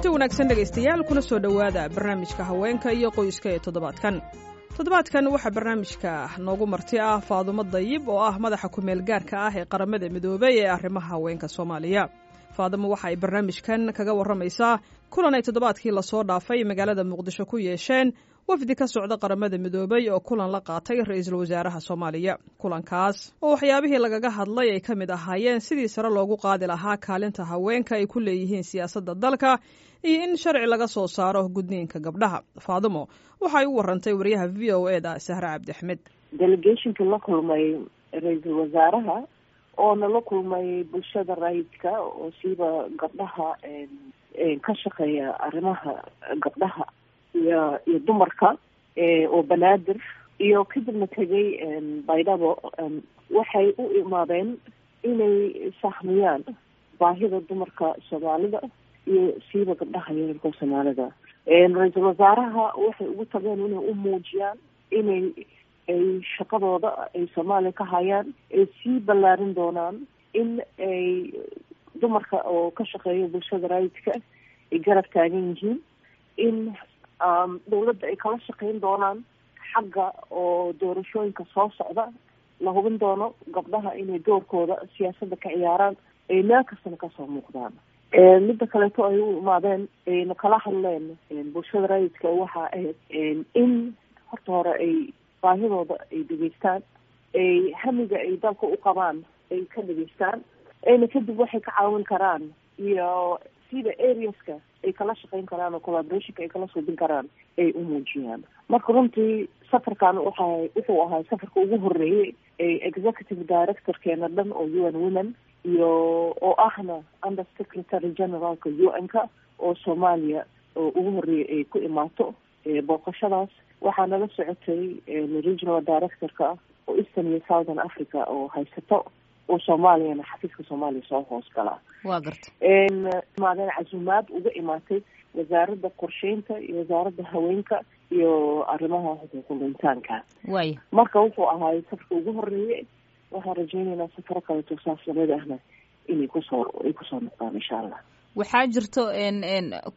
kulanti wanaagsan dhegaystayaal kuna soo dhowaada barnaamijka haweenka iyo qoyska ee toddobaadkan. Toddobaadkan waxaa barnaamijka noogu marti ah faadumo dayib oo ah madaxa ku-meel ah ee qaramada midoobay ee arrimaha haweenka soomaaliya. Faadumo waxa ay barnaamijkan kaga warramaysaa kulan ay toddobaadkii la soo dhaafay magaalada muqdisho ku yeesheen wafdi ka socda qaramada midoobay oo kulan la qaatay ra'iisul wasaaraha soomaaliya. Kulankaas oo waxyaabihii lagaga hadlay ay ka mid ahaayeen sidii sare loogu qaadi lahaa kaalinta haweenka ay ku leeyihiin siyaasadda dalka iyo in sharci laga soo saaro gudniinka gabdhaha. Faadumo waxay u warantay wariyaha v o e da sahre cabdi axmed delegationka la kulmay ra'iisul wasaaraha oona la kulmay bulshada rayidka oo siiba gabdhaha ka shaqeeya arrimaha gabdhaha iyo iyo dumarka oo banaadir. Iyo kadibna tegay baydhabo waxay u imaadeen inay sahmiyaan baahida dumarka soomaalida iyo siiba gabdhaha yararka soomaalida. Ra'iisul wasaaraha waxay ugu tageen inay u muujiyaan inay ay shaqadooda ay soomaaliya ka hayaan ay sii ballaarin doonaan in ay dumarka oo ka shaqeeya bulshada raayidka ay garab taagan yihiin in dawladda ay kala shaqeyn doonaan xagga oo doorashooyinka soo socda. La hubin doono gabdhaha inay doorkooda siyaasadda ka ciyaaraan ay meel kastana ka soo muuqdaan. Midda kaleeto ay u imaadeen ayna kala hadleen bulshada raayidka waxa ahayd in horta hore ay baahidooda ay dhegeystaan ay hamiga ay dalka u qabaan ay ka dhegeystaan ayna kadib waxay ka caawin karaan iyo sida areaska ay kala shaqeyn karaan oo collaborationka ay kala suubin karaan ay u muujiyaan. Marka runtii safarkan waxa wuxuu ahaa safarka ugu horeeyey ee executive directorkeena dhan oo u n women iyo oo ahna under secretary generaalka u n-ka oo soomaaliya oo ugu horeeyay ay ku imaato booqashadaas. Waxaa nala socotay regional directorka oo eastern iyo southern africa oo haysato oo soomaaliyana xafiiska soomaaliya soo hoos galaa waa garta. Imaadeen casuumaad uga imaatay wasaaradda qorsheynta iyo wasaaradda haweenka iyo arrimaha xuquuqul-insaanka waaya marka wuxuu ahaay safarka ugu horeeye waxaan rajeynaynaa safaro kaleto saas la mid ahna inay ku soo ay ku soo noqdaan insha allah waxaa jirto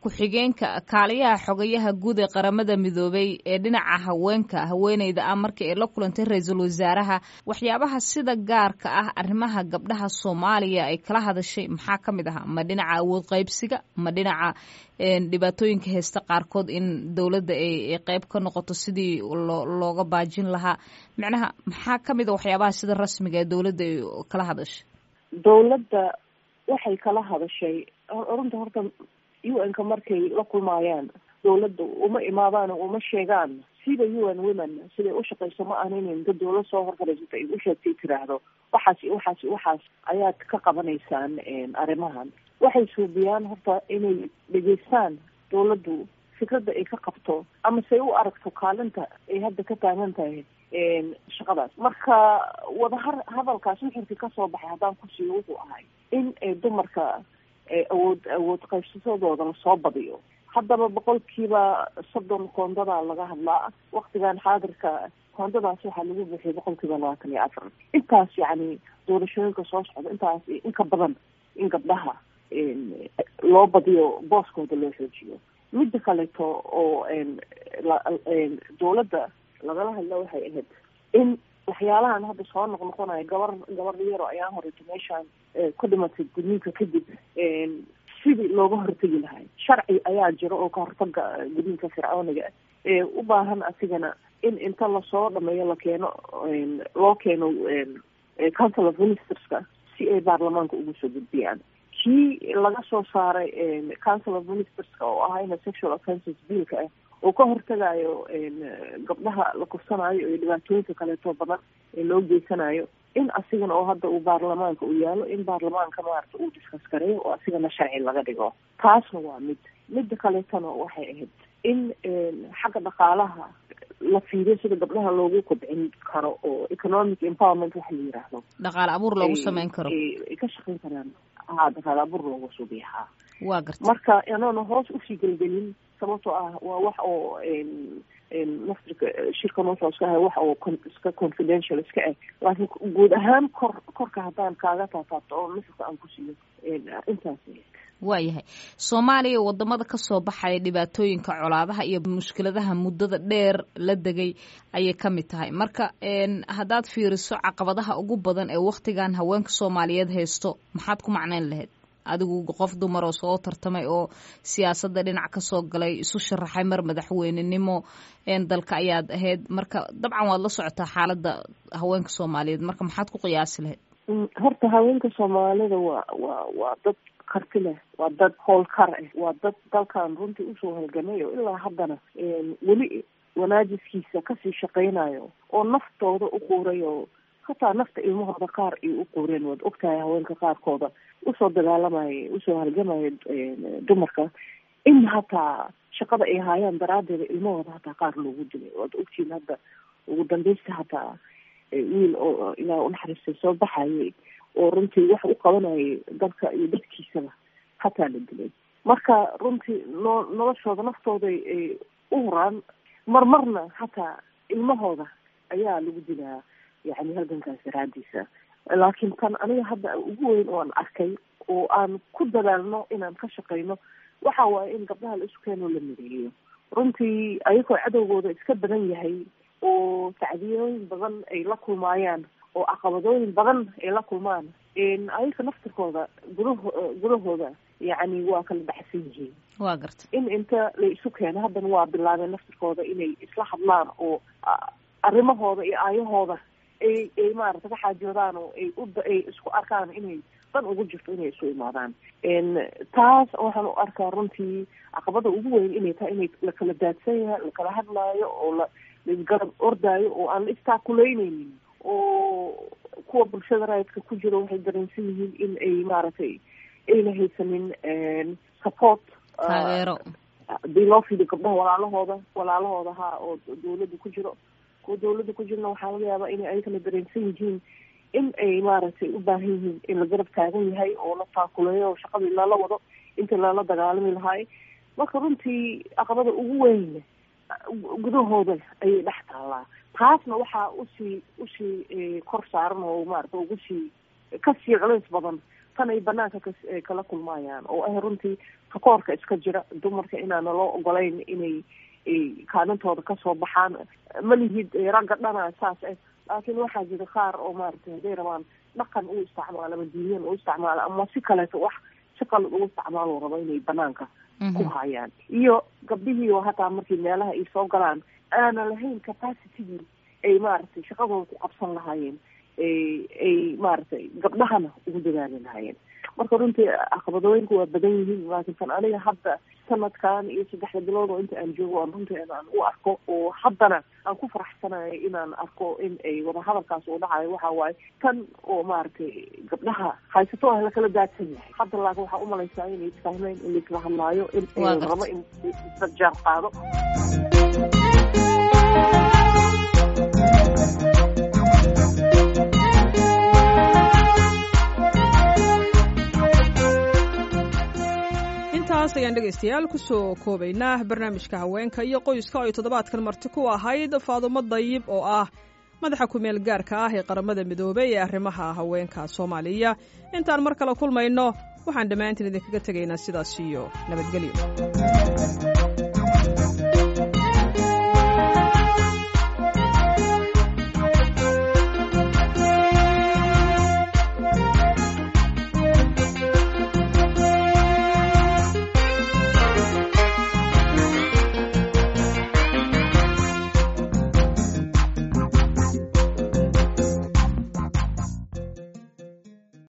ku-xigeenka kaaliyaha xogayaha guud ee qaramada midoobay ee dhinaca haweenka haweeneyda ah markii ay la kulantay ra'iisul wasaaraha. Waxyaabaha sida gaarka ah arrimaha gabdhaha soomaaliya ay kala hadashay maxaa ka mid ahaa? Ma dhinaca awood qaybsiga? Ma dhinaca dhibaatooyinka heesta qaarkood in dowladda ay qeyb ka noqoto sidii loo looga baajin lahaa? Macnaha maxaa ka mid a waxyaabaha sida rasmiga ee dowladda ay kala hadashay? Dowladda waxay kala hadashay runta horta u n-ka markay la kulmaayaan dawladda uma imaadaan uma sheegaan sida u n women siday ushaqeyso ma ahan inin dad dawlad soo horfadhiisata ay usheegtay tiraahdo. Waxaas waxaas waxaas ayaad ka qabanaysaan arrimahan. Waxay suubiyaan horta inay dhegeystaan dawladdu fikradda ay ka qabto ama say u aragto kaalinta ay hadda ka taagan tahay shaqadaas. Marka wadahar hadalkaas wixirkii ka soo baxay haddaan ku siiyo wuxuu ahay in dumarka awood awood qaybsasadooda la soo badiyo. Haddaba boqolkiiba soddon koondadaa laga hadlaa. Waktigan xaadirka koondadaas waxaa lagu buuxiyay boqolkiiba labaatan iyo afar. Intaas yacni doorashooyinka soo socda intaas inka badan in gabdhaha loo badiyo booskooda loo xoojiyo. Midda kaleeto oo dawladda lagala hadla waxay ahayd in waxyaalahan hadda soo noqnoqonaya gabar gabar yaro ayaa horeyta meeshaan ku dhimatay gudniinka kadib sidii looga hortegi lahay sharci ayaa jiro oo ka hortaga gudniinka fircooniga ee u baahan asigana in inta la soo dhameeyo la keeno loo keeno council of ministerska si ay baarlamaanka ugu soo gudbiyaan kii laga soo saaray council of ministerska oo ahayna sexual offences biilka ah oo ka hortagayo gabdhaha la kursanayo iyo dhibaatooyinka kaleeto badan ee loo geysanayo. In asigana oo hadda uu baarlamaanka u yaalo in baarlamaanka maarata uu diskas gareeyo oo asigana sharci laga dhigo. Taasna waa mid. Midda kaleetana waxay ahayd in xagga dhaqaalaha la fiiriyo sida gabdhaha loogu kobcin karo oo economic empowerment waxa la yiraahdo dhaqaale abuur loogu sameyn karo. ka shaqeyn karaan. Haa dhaqaale abuur loogu subiya haa. Waa garta marka inaana hoos u sii gelgelin sababtoo ah waa wax oo naftirka shirkan wuxuu iska ahay wax oo iska confidential iska ah laakiin guud ahaan kor korka haddaan kaaga taataabto oo nafirka aan ku siiyo intaas waayahay soomaaliya waddamada ka soo baxaya dhibaatooyinka colaadaha iyo mushkiladaha muddada dheer la degay ayay ka mid tahay. Marka haddaad fiiriso caqabadaha ugu badan ee wakhtigan haweenka soomaaliyeed haysto maxaad ku macnayn lahayd? Adigu qof dumar oo soo tartamay oo siyaasadda dhinac ka soo galay isu sharaxay mar madaxweynenimo dalka ayaad ahayd. Marka dabcan waad la socotaa xaaladda haweenka soomaaliyeed. Marka maxaad ku qiyaasi lahayd? Horta haweenka soomaalida waa waa waa dad karti leh waa dad howlkar ah waa dad dalkan runtii u soo halgamay oo ilaa haddana weli wanaajiskiisa ka sii shaqeynayo oo naftooda u quuray oo hataa nafta ilmahooda qaar ay u quureen waad ogtahay haweenka qaarkooda u soo dagaalamaya u soo halgamaya dumarka in hataa shaqada ay haayaan daraadeeda ilmahooda hataa qaar loogu dilay. Waad ogtiin hadda ugu dambeysta hataa wiil oo ilaa unaxariistay soo baxayay oo runtii wax u qabanayay dalka iyo dadkiisaba hataa la dilay. Marka runtii noo noloshooda naftooda ay u huraan marmarna hataa ilmahooda ayaa lagu dilaa yani halgankaas daraadiisa laakiin tan aniga hadda ugu weyn oo aan arkay oo aan ku dadaalno inaan ka shaqeyno waxa waaye in gabdhaha la isu keenoo la mideeyo. Runtii ayagoo cadowgooda iska badan yahay oo tacdiyooyin badan ay la kulmaayaan oo caqabadooyin badan ay la kulmaan. Ayaga naftirkooda gudaho gudahooda yacni waa kala baxsan yihiin. Waa garta. In inta la isu keeno haddana waa bilaabeen naftirkooda inay isla hadlaan oo arrimahooda iyo aayahooda ay ay maarata ka xaajoodaan oo ay u ay isku arkaan inay dan ugu jirto inay isu imaadaan. Taas waxaan u arkaa runtii caqabada ugu weyn inay tahay inay lakala daadsan yahay lakala hadlaayo oo la laisgarab ordaayo oo aan la istaakuleyneynin oo kuwa bulshada raayidka ku jiro waxay dareensan yihiin in ay maaragtay ayna haysanin support taageero. haddii loo fidiyo gabdhaha walaalahooda walaalahooda ha oo dawladda ku jiro. Kuwa dawladda ku jirna waxaa laga yaabaa inay ayagana dareensan yihiin in ay maaragtay u baahan yihiin in la garab taagan yahay oo la taakuleeyo oo shaqadii lala wado intii lala dagaalami lahaay marka runtii caqabada ugu weyn gudahooda ayay dhex taallaa taasna waxaa u sii u sii kor saaran oo maarata ugu sii ka sii culays badan. Tan ay banaanka ka kala kulmaayaan oo ah runtii takoorka iska jira dumarka inaana loo ogolayn inay kaalintooda ka soo baxaan. Malihid ragga dhana saas ah laakiin waxaa jira qaar oo maaragtay hadday rabaan dhaqan u isticmaalo ama diiniyan u isticmaalo ama si kaleeto wax si qalad ugu isticmaalo rabo inay banaanka ku hayaan. Iyo gabdhihii oo hataa markii meelaha ay soo galaan aana lahayn capacitygii ay maaragtay shaqadooda ku qabsan lahaayeen ay maaragtay gabdhahana ugu dadaali lahaayeen marka runtii caqabadooyinku waa badan yihiin laakiin tan aniga hadda sanadkan iyo saddexda bilood oo inta aan joogo aan runtii aan u arko oo haddana aan ku faraxsanayo inaan arko in ay wadahadalkaas uu dhacayo waxa waaye tan oo maaragtay gabdhaha haysato ah lakala daadsan yahay hadda laakin waxaa umalaysaa inay isfahmeen in laisla hadlaayo in rabo in isla jaar qaado ayaan dhegaystayaal ku soo koobaynaa barnaamijka haweenka iyo qoyska ay toddobaadkan marti ku ahayd faadumo dayib oo ah madaxa ku-meel gaarka ah ee qaramada midoobey ee arrimaha haweenka soomaaliya. Intaan mar kale kulmayno waxaan dhammaantiin idinkaga tegaynaa sidaas iyo nabadgelyo